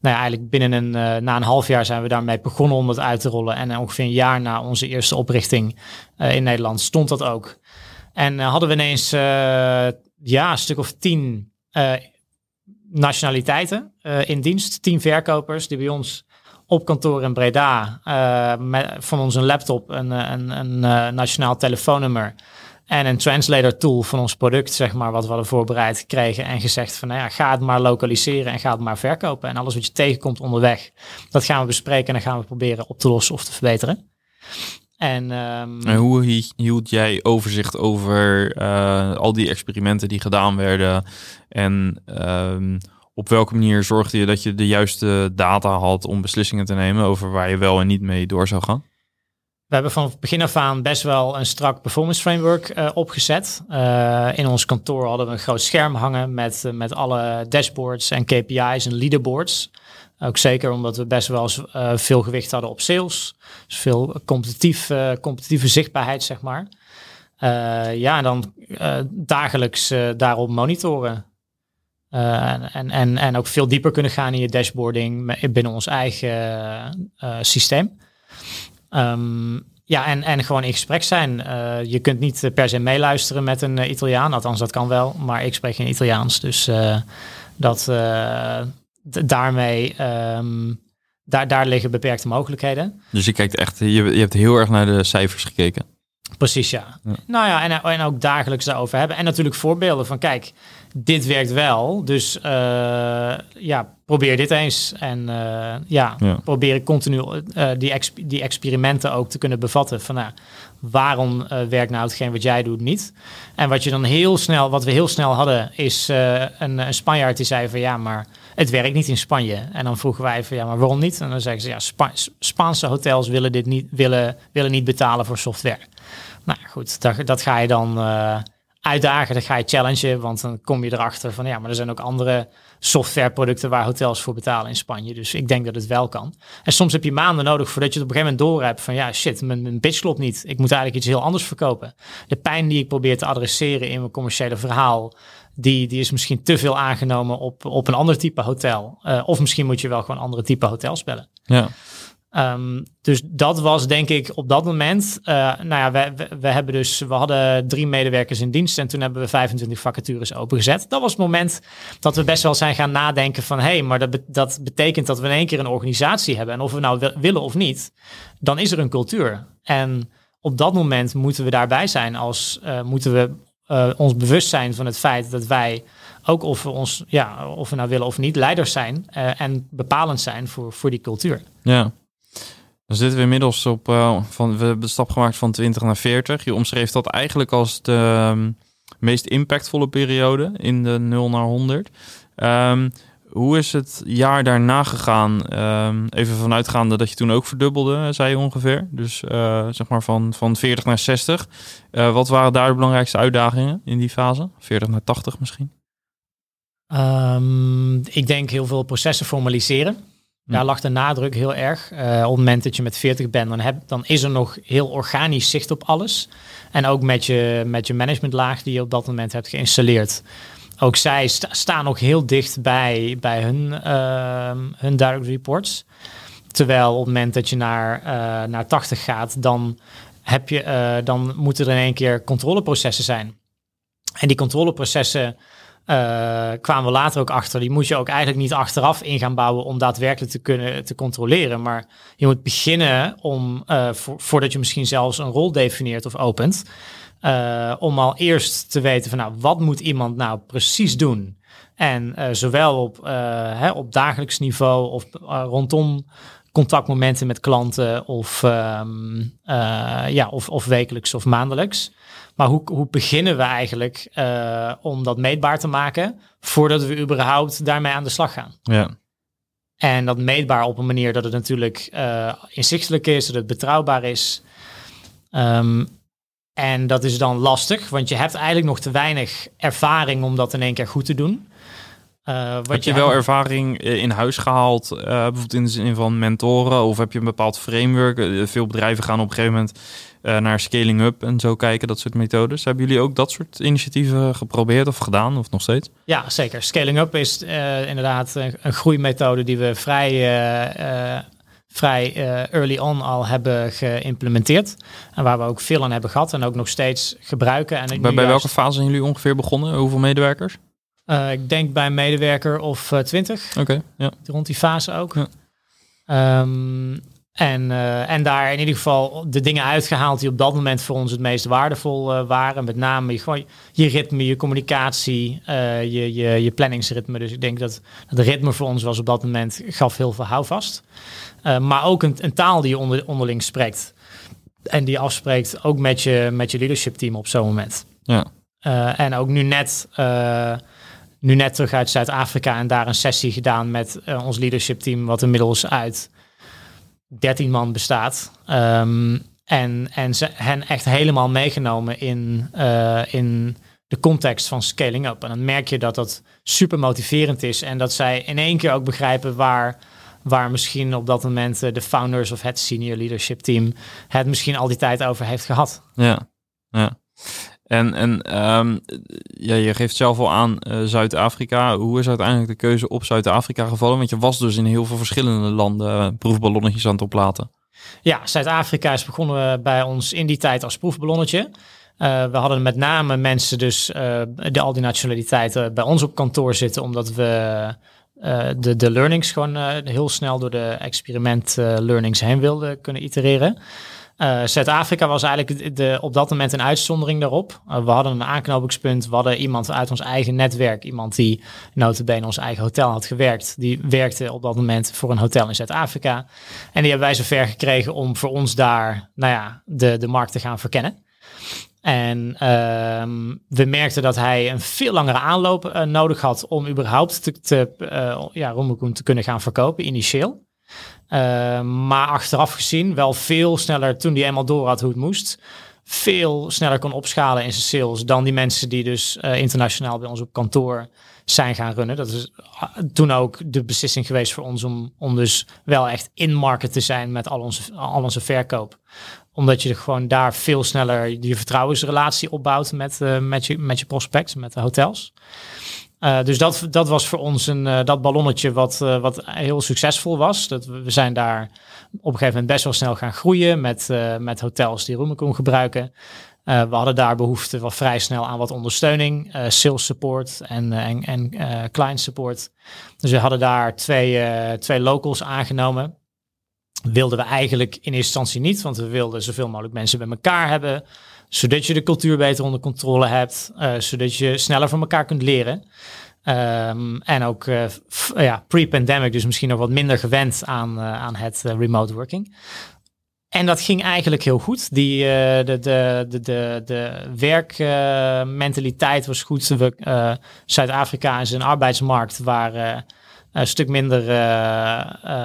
[SPEAKER 2] nou ja, eigenlijk binnen een, eh, na een half jaar zijn we daarmee begonnen om dat uit te rollen. En ongeveer een jaar na onze eerste oprichting eh, in Nederland stond dat ook. En eh, hadden we ineens eh, ja, een stuk of tien eh, nationaliteiten eh, in dienst. Tien verkopers die bij ons op kantoor in Breda eh, met, van ons een laptop, een, eh, een, een eh, nationaal telefoonnummer en een translator tool van ons product, zeg maar, wat we hadden voorbereid kregen en gezegd van, nou ja, ga het maar lokaliseren en ga het maar verkopen. En alles wat je tegenkomt onderweg, dat gaan we bespreken en dan gaan we proberen op te lossen of te verbeteren. En, ehm,
[SPEAKER 1] En hoe hi- hield jij overzicht over eh, al die experimenten die gedaan werden? En ehm, op welke manier zorgde je dat je de juiste data had om beslissingen te nemen over waar je wel en niet mee door zou gaan?
[SPEAKER 2] We hebben van begin af aan best wel een strak performance framework eh, opgezet. Eh, in ons kantoor hadden we een groot scherm hangen met, eh, met alle dashboards en KPI's en leaderboards. Ook zeker omdat we best wel veel gewicht hadden op sales. Dus veel competitief, competitieve zichtbaarheid, zeg maar. Ja, en dan dagelijks daarop monitoren. En, en, en, ook veel dieper kunnen gaan in je dashboarding binnen ons eigen systeem. Ehm, ja, en, en gewoon in gesprek zijn. Eh, je kunt niet per se meeluisteren met een eh, Italiaan. Althans, dat kan wel. Maar ik spreek geen Italiaans. Dus eh, dat, daarmee, ehm, daar, daar liggen beperkte mogelijkheden.
[SPEAKER 1] Dus je kijkt echt, je, je hebt heel erg naar de cijfers gekeken.
[SPEAKER 2] Precies, ja.
[SPEAKER 1] Ja.
[SPEAKER 2] Nou ja, en, en ook dagelijks daarover hebben. En natuurlijk voorbeelden van, kijk, dit werkt wel. Dus eh, ja, probeer dit eens. En eh, ja,
[SPEAKER 1] Ja.
[SPEAKER 2] probeer continu eh, die, exp- die experimenten ook te kunnen bevatten. Van, nou, waarom werkt nou hetgeen wat jij doet niet? En wat je dan heel snel, wat we heel snel hadden, is eh, een, een Spanjaard die zei van, ja, maar het werkt niet in Spanje. En dan vroegen wij van, ja, maar waarom niet? En dan zeggen ze, ja, Spa- Spaanse hotels willen dit niet, willen, willen niet betalen voor software. Nou goed, dat, dat ga je dan eh, uitdagen, dat ga je challengen, want dan kom je erachter van ja, maar er zijn ook andere softwareproducten waar hotels voor betalen in Spanje. Dus ik denk dat het wel kan. En soms heb je maanden nodig voordat je het op een gegeven moment door hebt van ja, shit, mijn, mijn pitch klopt niet. Ik moet eigenlijk iets heel anders verkopen. De pijn die ik probeer te adresseren in mijn commerciële verhaal, die, die is misschien te veel aangenomen op, op een ander type hotel. Eh, of misschien moet je wel gewoon andere type hotels bellen.
[SPEAKER 1] Ja.
[SPEAKER 2] Ehm, dus dat was denk ik op dat moment. eh, nou ja, we, we, hebben dus, we hadden drie medewerkers in dienst en toen hebben we 25 vacatures opengezet. Dat was het moment dat we best wel zijn gaan nadenken van hé, hey, maar dat, dat betekent dat we in één keer een organisatie hebben. En of we nou wi- willen of niet, dan is er een cultuur. En op dat moment moeten we daarbij zijn als eh, moeten we eh, ons bewust zijn van het feit dat wij ook of we ons, ja, of we nou willen of niet, leiders zijn en bepalend zijn voor, voor die cultuur.
[SPEAKER 1] Ja. Dan zitten we inmiddels op, eh, van, we hebben de stap gemaakt van 20 naar 40. Je omschreef dat eigenlijk als de ehm, meest impactvolle periode in de 0 naar 100. Ehm, hoe is het jaar daarna gegaan? Ehm, even vanuitgaande dat je toen ook verdubbelde, zei je ongeveer. Dus eh, zeg maar van, van 40 naar 60. Eh, wat waren daar de belangrijkste uitdagingen in die fase? 40 naar 80 misschien?
[SPEAKER 2] Ik denk heel veel processen formaliseren.
[SPEAKER 1] Hm.
[SPEAKER 2] Daar lag de nadruk heel erg. Eh, op het moment dat je met 40 bent, dan, heb, dan is er nog heel organisch zicht op alles. En ook met je, met je managementlaag die je op dat moment hebt geïnstalleerd. Ook zij sta- staan nog heel dicht bij, bij hun, ehm, hun direct reports. Terwijl op het moment dat je naar, eh, naar 80 gaat, dan, heb je, eh, dan moeten er in één keer controleprocessen zijn. En die controleprocessen kwamen we later ook achter. Die moet je ook eigenlijk niet achteraf in gaan bouwen om daadwerkelijk te kunnen te controleren. Maar je moet beginnen om, eh, vo- voordat je misschien zelfs een rol definieert of opent, eh, om al eerst te weten van nou, wat moet iemand nou precies doen? En eh, zowel op, eh, hè, op dagelijks niveau of eh, rondom contactmomenten met klanten of, ehm, eh, ja, of, of wekelijks of maandelijks. Maar hoe, hoe beginnen we eigenlijk uh, om dat meetbaar te maken voordat we überhaupt daarmee aan de slag gaan?
[SPEAKER 1] Ja.
[SPEAKER 2] En dat meetbaar op een manier dat het natuurlijk uh, inzichtelijk is, dat het betrouwbaar is. Um, en dat is dan lastig, want je hebt eigenlijk nog te weinig ervaring om dat in één keer goed te doen.
[SPEAKER 1] Uh, wat heb je, je wel ervaring in huis gehaald, uh, bijvoorbeeld in de zin van mentoren, of heb je een bepaald framework? veel bedrijven gaan op een gegeven moment naar scaling up en zo kijken, dat soort methodes. Hebben jullie ook dat soort initiatieven geprobeerd of gedaan, of nog steeds?
[SPEAKER 2] Ja, zeker. Scaling up is inderdaad een, een, groeimethode die we vrij, uh, vrij early on al hebben geïmplementeerd. En waar we ook veel aan hebben gehad en ook nog steeds gebruiken. En
[SPEAKER 1] bij, bij juist... welke fase zijn jullie ongeveer begonnen? Hoeveel medewerkers?
[SPEAKER 2] Ik denk bij een medewerker of twintig.
[SPEAKER 1] Oké, okay, ja.
[SPEAKER 2] Rond die fase ook. Ja. Um, en, uh, en daar in ieder geval de dingen uitgehaald die op dat moment voor ons het meest waardevol uh, waren. Met name je, gewoon je ritme, je communicatie, uh, je, je, je planningsritme. Dus ik denk dat het ritme voor ons was op dat moment gaf heel veel houvast. maar ook een, een, taal die je onder, onderling spreekt. En die afspreekt ook met je, met je leadership team op zo'n moment.
[SPEAKER 1] Ja.
[SPEAKER 2] en ook nu net, nu net terug uit Zuid-Afrika en daar een sessie gedaan met ons leadership team. Wat inmiddels uit 13 man bestaat. Um, en, en ze hen echt helemaal meegenomen in, uh, in de context van scaling up. En dan merk je dat dat super motiverend is. En dat zij in één keer ook begrijpen waar, waar misschien op dat moment eh, de founders of het senior leadership team het misschien al die tijd over heeft gehad.
[SPEAKER 1] Ja, ja. En, en um, ja, je geeft zelf al aan uh, Zuid-Afrika. Hoe is uiteindelijk de keuze op Zuid-Afrika gevallen? Want je was dus in heel veel verschillende landen uh, proefballonnetjes aan het oplaten.
[SPEAKER 2] Ja, Zuid-Afrika is begonnen bij ons in die tijd als proefballonnetje. We hadden met name mensen dus de, al die nationaliteiten bij ons op kantoor zitten, omdat we de, de learnings gewoon heel snel door de experiment learnings heen wilden kunnen itereren. Uh, Zuid-Afrika was eigenlijk de, op dat moment een uitzondering daarop. Uh, we hadden een aanknopingspunt. We hadden iemand uit ons eigen netwerk. Iemand die notabene ons eigen hotel had gewerkt. Die werkte op dat moment voor een hotel in Zuid-Afrika. En die hebben wij zover gekregen om voor ons daar nou ja, de, de markt te gaan verkennen. En uh, we merkten dat hij een veel langere aanloop uh, nodig had om überhaupt te, ja, te kunnen gaan verkopen initieel. Uh, maar achteraf gezien wel veel sneller toen die eenmaal door had hoe het moest. Veel sneller kon opschalen in zijn sales dan die mensen die dus uh, internationaal bij ons op kantoor zijn gaan runnen. Dat is uh, toen ook de beslissing geweest voor ons om, om dus wel echt in market te zijn met al onze, al onze verkoop. Omdat je gewoon daar veel sneller je vertrouwensrelatie opbouwt met, met, je, met je prospects, met de hotels. Uh, dus dat, dat was voor ons een, uh, dat ballonnetje wat, uh, wat heel succesvol was. Dat we, zijn daar op een gegeven moment best wel snel gaan groeien met, met hotels die Roomacom gebruiken. we hadden daar behoefte wel vrij snel aan wat ondersteuning, sales support en, en, en client support. Dus we hadden daar twee, twee locals aangenomen. Wilden we eigenlijk in eerste instantie niet, want we wilden zoveel mogelijk mensen bij elkaar hebben zodat je de cultuur beter onder controle hebt, uh, zodat je sneller van elkaar kunt leren. Um, en ook uh, ja, pre-pandemic, dus misschien nog wat minder gewend aan, uh, aan het remote working. En dat ging eigenlijk heel goed. Die, de, de, de, de, de werkmentaliteit was goed. Zuid-Afrika is een arbeidsmarkt waar een stuk minder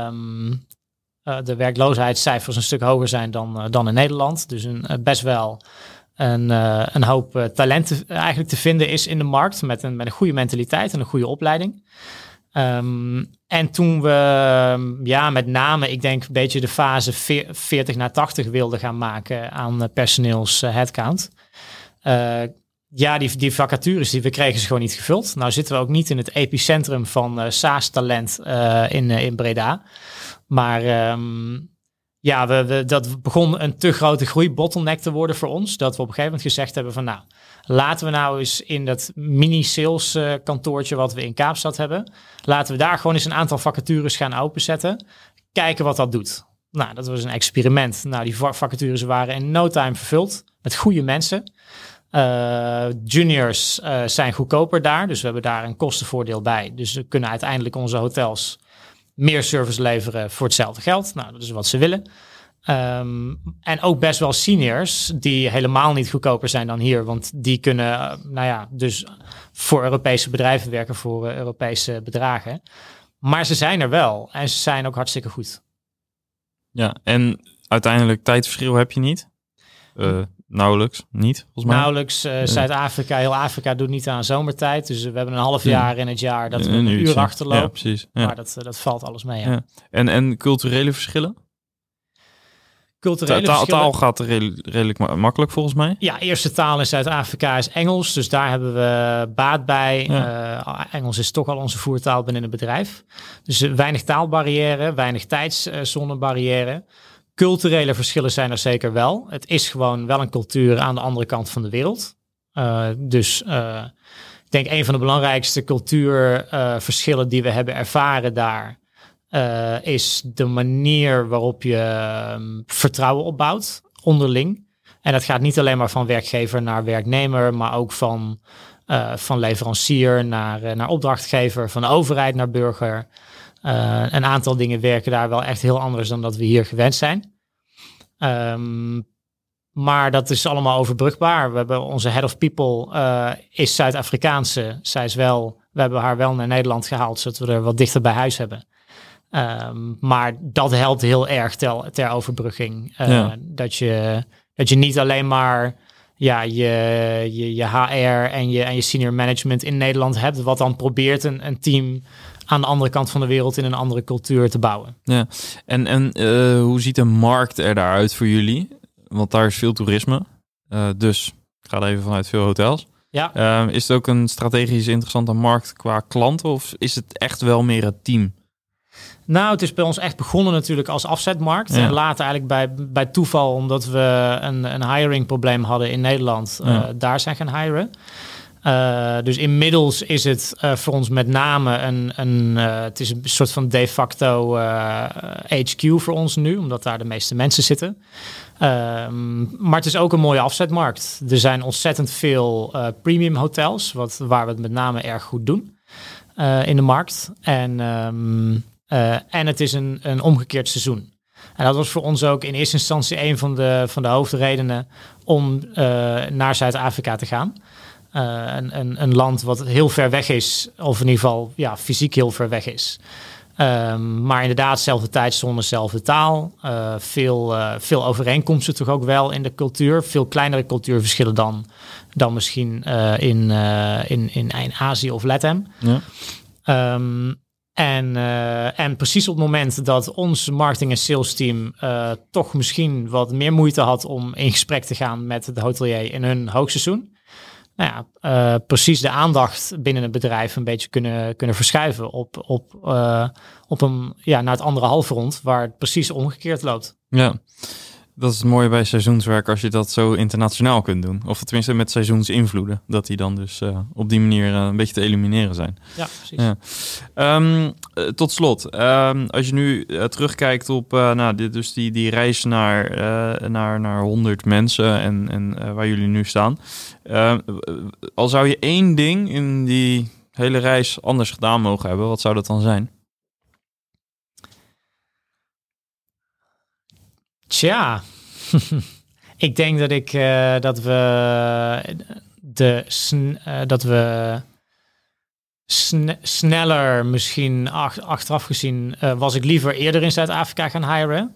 [SPEAKER 2] um, de werkloosheidscijfers een stuk hoger zijn dan, dan in Nederland. Dus een, best wel een, uh, een hoop uh, talenten eigenlijk te vinden is in de markt met een, met een goede mentaliteit en een goede opleiding. Um, en toen we ja, met name, ik denk een beetje de fase 40 naar 80 wilden gaan maken aan personeels headcount. ja, die, die vacatures die we kregen ze gewoon niet gevuld. Nou zitten we ook niet in het epicentrum van SaaS-talent in, in Breda. Maar um, ja, we, dat begon een te grote groeibottleneck te worden voor ons. Dat we op een gegeven moment gezegd hebben van nou, laten we nou eens in dat mini-sales uh, kantoortje wat we in Kaapstad hebben, laten we daar gewoon eens een aantal vacatures gaan openzetten. Kijken wat dat doet. Nou, dat was een experiment. Nou, die vacatures waren in no time vervuld met goede mensen. Uh, juniors uh, zijn goedkoper daar, dus we hebben daar een kostenvoordeel bij. Dus we kunnen uiteindelijk onze hotels meer service leveren voor hetzelfde geld. Nou, dat is wat ze willen. Ehm, en ook best wel seniors die helemaal niet goedkoper zijn dan hier. Want die kunnen, uh, nou ja, dus voor Europese bedrijven werken voor uh, Europese bedragen. Maar ze zijn er wel en ze zijn ook hartstikke goed.
[SPEAKER 1] Ja, en uiteindelijk tijdverschil heb je niet? Uh, nauwelijks, niet volgens mij?
[SPEAKER 2] Nauwelijks. Uh, Zuid-Afrika, heel Afrika doet niet aan zomertijd. Dus we hebben een half jaar in het jaar dat we een, uur achterlopen.
[SPEAKER 1] Ja, precies. Ja.
[SPEAKER 2] Maar dat, dat valt alles mee. Ja.
[SPEAKER 1] ja. En, en culturele verschillen?
[SPEAKER 2] Culturele
[SPEAKER 1] Ta
[SPEAKER 2] verschillen.
[SPEAKER 1] taal gaat redelijk, redelijk ma makkelijk volgens mij.
[SPEAKER 2] Ja, eerste taal in Zuid-Afrika is Engels. Dus daar hebben we baat bij. Ja. Uh, Engels is toch al onze voertaal binnen het bedrijf. Dus weinig taalbarrière, weinig tijdszonebarrière. Culturele verschillen zijn er zeker wel. Het is gewoon wel een cultuur aan de andere kant van de wereld. Uh, dus uh, ik denk een van de belangrijkste cultuurverschillen die we hebben ervaren daar... Uh, is de manier waarop je um, vertrouwen opbouwt onderling. En dat gaat niet alleen maar van werkgever naar werknemer, maar ook van, van leverancier naar, naar opdrachtgever, van overheid naar burger. Een aantal dingen werken daar wel echt heel anders dan dat we hier gewend zijn. Um, maar dat is allemaal overbrugbaar. We hebben onze head of people is Zuid-Afrikaanse. Zij is wel, we hebben haar wel naar Nederland gehaald, zodat we er wat dichter bij huis hebben. Um, maar dat helpt heel erg ter, ter overbrugging. Uh, ja. dat, je, dat je niet alleen maar ja, je, je, je HR en je, en je senior management in Nederland hebt, wat dan probeert een, een team aan de andere kant van de wereld in een andere cultuur te bouwen.
[SPEAKER 1] Ja, en, en uh, hoe ziet de markt er daaruit voor jullie? Want daar is veel toerisme. Uh, dus ik ga er even vanuit veel hotels.
[SPEAKER 2] Ja.
[SPEAKER 1] Uh, is het ook een strategisch interessante markt qua klanten of is het echt wel meer het team?
[SPEAKER 2] Nou, het is bij ons echt begonnen natuurlijk als afzetmarkt. Ja. En later eigenlijk bij, bij toeval, omdat we een, een hiring probleem hadden in Nederland, ja. uh, daar zijn gaan hiren. Uh, dus inmiddels is het uh, voor ons met name een, een het is een soort van de facto HQ voor ons nu, omdat daar de meeste mensen zitten. Um, maar het is ook een mooie afzetmarkt. Er zijn ontzettend veel premium hotels, wat, waar we het met name erg goed doen in de markt. En uh, en het is een, een omgekeerd seizoen. En dat was voor ons ook in eerste instantie een van de, van de hoofdredenen om naar Zuid-Afrika te gaan. Uh, een, een, een, land wat heel ver weg is, of in ieder geval ja, fysiek heel ver weg is. Um, maar inderdaad, zelfde tijdzone, zelfde taal. veel, veel overeenkomsten toch ook wel in de cultuur. Veel kleinere cultuurverschillen dan, dan misschien in, in, in, in Azië of Latam. Ja. Um, en, en precies op het moment dat ons marketing en sales team toch misschien wat meer moeite had om in gesprek te gaan met de hotelier in hun hoogseizoen. Nou ja, uh, precies de aandacht binnen het bedrijf een beetje kunnen, kunnen verschuiven op, op, op een, ja, naar het andere halfrond, waar het precies omgekeerd loopt.
[SPEAKER 1] Ja, dat is het mooie bij seizoenswerk als je dat zo internationaal kunt doen. Of tenminste met seizoensinvloeden. Dat die dan dus uh, op die manier een beetje te elimineren zijn.
[SPEAKER 2] Ja, precies. Ja.
[SPEAKER 1] Um, uh, tot slot, um, als je nu terugkijkt op nou, dit, dus die, die reis naar, naar, naar 100 mensen en, en waar jullie nu staan. Ehm, al zou je één ding in die hele reis anders gedaan mogen hebben, wat zou dat dan zijn?
[SPEAKER 2] Tja, ik denk dat ik dat we de dat we sn sneller misschien ach achteraf gezien uh, was ik liever eerder in Zuid-Afrika gaan hiren.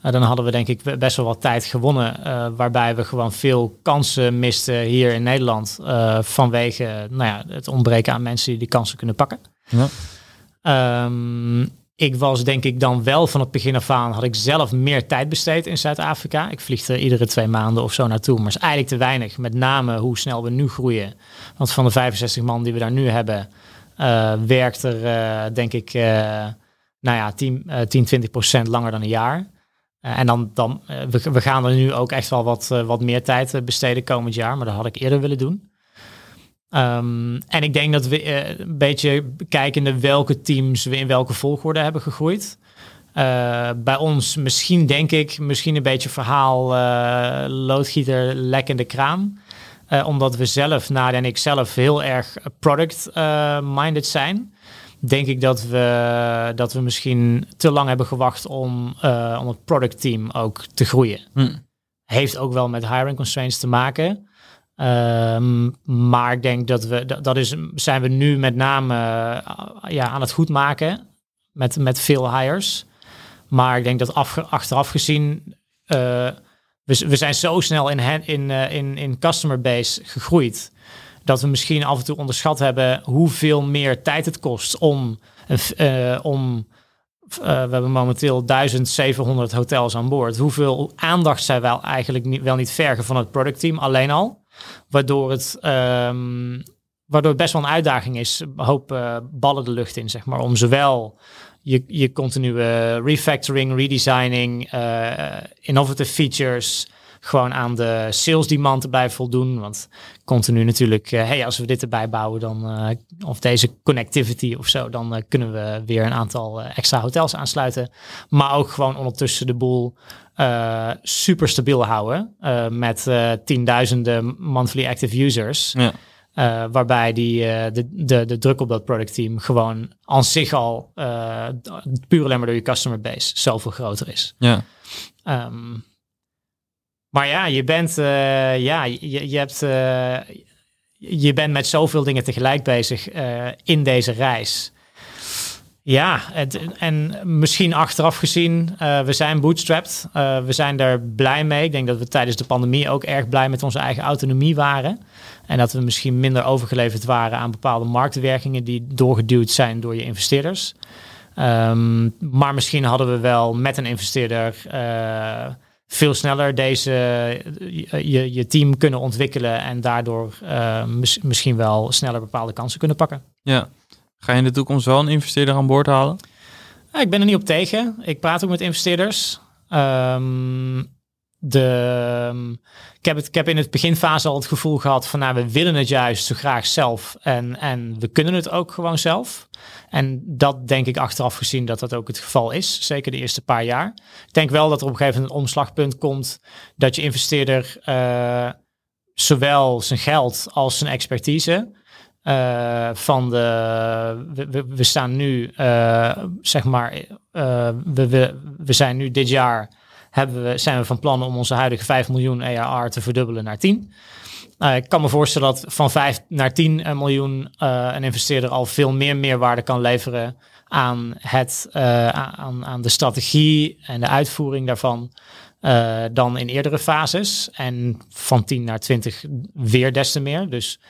[SPEAKER 2] dan hadden we denk ik best wel wat tijd gewonnen, waarbij we gewoon veel kansen misten hier in Nederland vanwege nou ja, het ontbreken aan mensen die die kansen kunnen pakken. Ja. Um, ik was denk ik dan wel van het begin af aan, had ik zelf meer tijd besteed in Zuid-Afrika. Ik vlieg er iedere twee maanden of zo naartoe, maar is eigenlijk te weinig. Met name hoe snel we nu groeien. Want van de 65 man die we daar nu hebben, werkt er uh, denk ik, uh, nou ja, 10, 10 20 procent langer dan een jaar. en dan, dan we, we, gaan er nu ook echt wel wat, wat meer tijd besteden komend jaar, maar dat had ik eerder willen doen. Um, en ik denk dat we een beetje kijken welke teams we in welke volgorde hebben gegroeid. Bij ons misschien denk ik, misschien een beetje verhaal loodgieter lekkende kraan. Omdat we zelf, Nadia en ik zelf, heel erg product-minded zijn. denk ik dat we, dat we misschien te lang hebben gewacht om, uh, om het productteam ook te groeien.
[SPEAKER 1] Hm.
[SPEAKER 2] Heeft ook wel met hiring constraints te maken. Ehm, maar ik denk dat we, dat, dat is, zijn we nu met name ja, aan het goed maken met, met veel hires. Maar ik denk dat af, achteraf gezien, we, zijn zo snel in, in, in, in customer base gegroeid dat we misschien af en toe onderschat hebben hoeveel meer tijd het kost om, uh, om uh, we hebben momenteel 1700 hotels aan boord. Hoeveel aandacht zij wel eigenlijk niet, wel niet vergen van het productteam alleen al. Waardoor het, um, waardoor het best wel een uitdaging is. Een hoop ballen de lucht in, zeg maar. Om zowel je, je continue refactoring, redesigning, innovative features gewoon aan de sales demand blijven voldoen. Want continu natuurlijk, uh, hey, als we dit erbij bouwen, dan, of deze connectivity of zo, dan kunnen we weer een aantal extra hotels aansluiten. Maar ook gewoon ondertussen de boel super stabiel houden met tienduizenden monthly active users.
[SPEAKER 1] Ja.
[SPEAKER 2] Waarbij die, de, de, de druk op dat productteam gewoon aan zich al puur alleen maar door je customer base zoveel groter is.
[SPEAKER 1] Ja.
[SPEAKER 2] Um, maar ja, je bent, ja, je, je hebt, je bent met zoveel dingen tegelijk bezig in deze reis. Ja, en misschien achteraf gezien, we zijn bootstrapped. we zijn er blij mee. Ik denk dat we tijdens de pandemie ook erg blij met onze eigen autonomie waren. En dat we misschien minder overgeleverd waren aan bepaalde marktwerkingen die doorgeduwd zijn door je investeerders. Um, maar misschien hadden we wel met een investeerder veel sneller deze, je, je team kunnen ontwikkelen en daardoor mis, misschien wel sneller bepaalde kansen kunnen pakken.
[SPEAKER 1] Ja. Ga je in de toekomst wel een investeerder aan boord halen?
[SPEAKER 2] Ik ben er niet op tegen. Ik praat ook met investeerders. Um, de, ik, heb het, ik heb in het beginfase al het gevoel gehad van nou, we willen het juist zo graag zelf en, en we kunnen het ook gewoon zelf. En dat denk ik achteraf gezien dat dat ook het geval is, zeker de eerste paar jaar. Ik denk wel dat er op een gegeven moment een omslagpunt komt dat je investeerder uh, zowel zijn geld als zijn expertise uh, van de, we, staan nu, uh, zeg maar, we, we, we zijn nu dit jaar hebben we, zijn we van plan om onze huidige 5 miljoen EAR te verdubbelen naar 10. Uh, ik kan me voorstellen dat van 5 naar 10 miljoen een investeerder al veel meer meerwaarde kan leveren aan, het, aan, aan de strategie en de uitvoering daarvan dan in eerdere fases. En van 10 naar 20 weer des te meer. Dus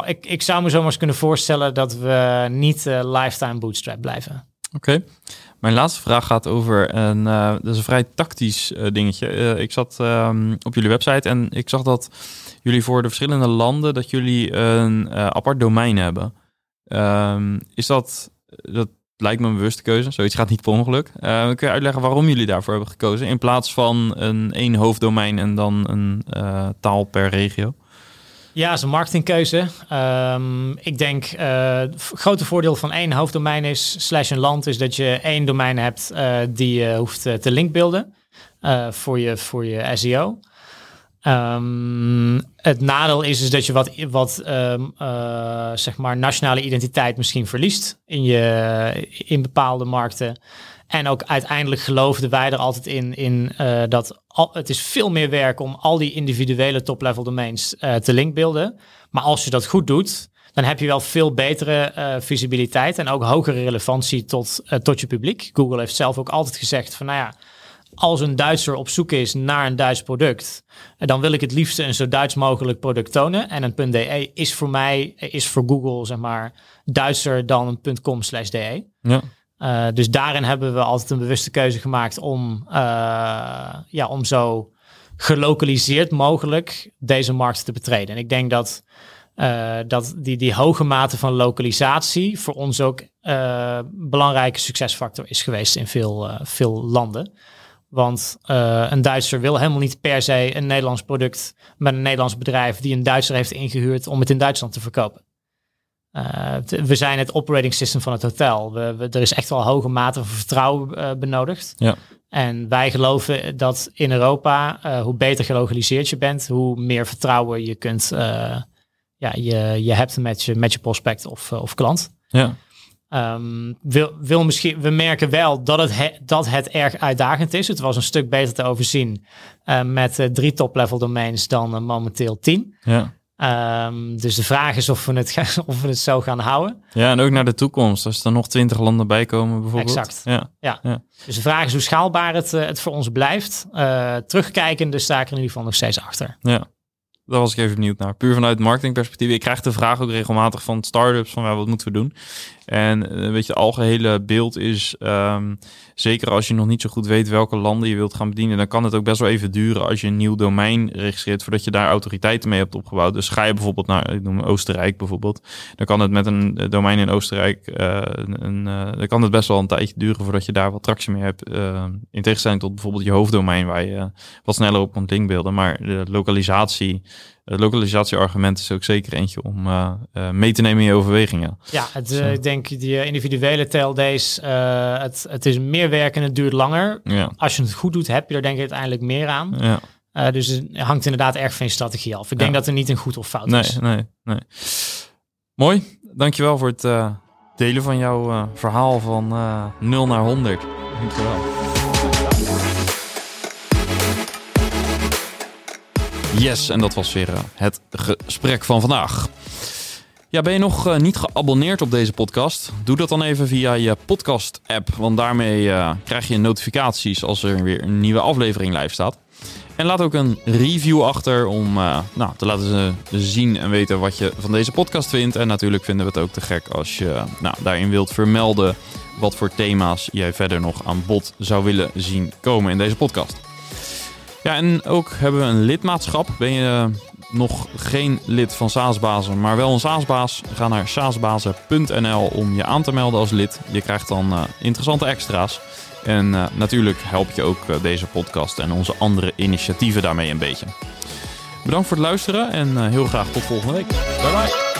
[SPEAKER 2] ik, ik zou me zomaar eens kunnen voorstellen dat we niet lifetime bootstrap blijven.
[SPEAKER 1] Oké. Mijn laatste vraag gaat over een, uh, dat is een vrij tactisch uh, dingetje. Uh, ik zat um, op jullie website en ik zag dat jullie voor de verschillende landen dat jullie een apart domein hebben. Um, is dat, dat lijkt me een bewuste keuze. Zoiets gaat niet per ongeluk. kun je uitleggen waarom jullie daarvoor hebben gekozen in plaats van een één hoofddomein en dan een taal per regio?
[SPEAKER 2] Ja, dat is een marketingkeuze. Um, ik denk uh, het grote voordeel van één hoofddomein is, slash een land, is dat je één domein hebt uh, die je hoeft te linkbeelden voor, je, voor je SEO. Um, het nadeel is, is dat je wat, wat um, zeg maar nationale identiteit misschien verliest in, je, in bepaalde markten. En ook uiteindelijk geloofden wij er altijd in, in uh, dat al, het is veel meer werk om al die individuele top-level domains uh, te linkbeelden. Maar als je dat goed doet, dan heb je wel veel betere uh, visibiliteit en ook hogere relevantie tot, tot je publiek. Google heeft zelf ook altijd gezegd van nou ja, als een Duitser op zoek is naar een Duits product, dan wil ik het liefst een zo Duits mogelijk product tonen. En een .de is voor mij, is voor Google zeg maar, Duitser dan een .com slash de.
[SPEAKER 1] Ja.
[SPEAKER 2] Uh, dus daarin hebben we altijd een bewuste keuze gemaakt om, uh, ja, om zo gelokaliseerd mogelijk deze markt te betreden. En ik denk dat, uh, dat die, die hoge mate van lokalisatie voor ons ook een belangrijke succesfactor is geweest in veel, veel landen. Want een Duitser wil helemaal niet per se een Nederlands product met een Nederlands bedrijf die een Duitser heeft ingehuurd om het in Duitsland te verkopen. Uh, we zijn het operating system van het hotel. We, we, er is echt wel een hoge mate van vertrouwen uh, benodigd.
[SPEAKER 1] Ja.
[SPEAKER 2] En wij geloven dat in Europa, uh, hoe beter gelokaliseerd je bent, hoe meer vertrouwen je kunt, ja, je, je hebt met je, met je prospect of, of klant.
[SPEAKER 1] Ja.
[SPEAKER 2] Um, wil, wil misschien, we merken wel dat het, dat het erg uitdagend is. Het was een stuk beter te overzien met drie top-level domains dan momenteel tien.
[SPEAKER 1] Ja.
[SPEAKER 2] Um, dus de vraag is of we, het of we het zo gaan houden.
[SPEAKER 1] Ja, en ook naar de toekomst. Als er nog twintig landen bij komen bijvoorbeeld.
[SPEAKER 2] Exact.
[SPEAKER 1] Ja.
[SPEAKER 2] Ja. ja. Dus de vraag is hoe schaalbaar het, het voor ons blijft. Uh, terugkijkende sta ik er in ieder geval nog steeds achter.
[SPEAKER 1] Ja. Daar was ik even benieuwd naar. Puur vanuit marketingperspectief. Ik krijg de vraag ook regelmatig van startups van ja, wat moeten we doen? En uh, weet je, het algehele beeld is, um, zeker als je nog niet zo goed weet welke landen je wilt gaan bedienen, dan kan het ook best wel even duren als je een nieuw domein registreert voordat je daar autoriteiten mee hebt opgebouwd. Dus ga je bijvoorbeeld naar, ik noem Oostenrijk bijvoorbeeld, dan kan het met een eh, domein in Oostenrijk, uh, een, dan kan het best wel een tijdje duren voordat je daar wat tractie mee hebt. In tegenstelling tot bijvoorbeeld je hoofddomein waar je wat sneller op kunt linkbeelden. Maar de lokalisatie, het lokalisatieargument is ook zeker eentje om uh, uh, mee te nemen in je overwegingen.
[SPEAKER 2] Ja, het, uh, ik denk die individuele taildays, het, het is meer werk en het duurt langer.
[SPEAKER 1] Ja.
[SPEAKER 2] Als je het goed doet, heb je er denk ik uiteindelijk meer aan.
[SPEAKER 1] Ja.
[SPEAKER 2] dus het hangt inderdaad erg van je strategie af. Ik denk
[SPEAKER 1] Ja.
[SPEAKER 2] dat er niet een goed of fout
[SPEAKER 1] Nee,
[SPEAKER 2] is.
[SPEAKER 1] nee, nee. Mooi. Dankjewel voor het delen van jouw verhaal van uh, 0 naar 100. Dankjewel. Yes, en dat was weer uh, het gesprek van vandaag. Ja, ben je nog uh, niet geabonneerd op deze podcast? Doe dat dan even via je podcast-app, want daarmee uh, krijg je notificaties als er weer een nieuwe aflevering live staat. En laat ook een review achter om nou, te laten zien en weten wat je van deze podcast vindt. En natuurlijk vinden we het ook te gek als je nou, daarin wilt vermelden wat voor thema's jij verder nog aan bod zou willen zien komen in deze podcast. Ja, en ook hebben we een lidmaatschap. Ben je nog geen lid van Saasbazen, maar wel een Saasbaas? Ga naar saasbazen.nl om je aan te melden als lid. Je krijgt dan uh, interessante extra's. En uh, natuurlijk help je ook deze podcast en onze andere initiatieven daarmee een beetje. Bedankt voor het luisteren en heel graag tot volgende week. Bye bye.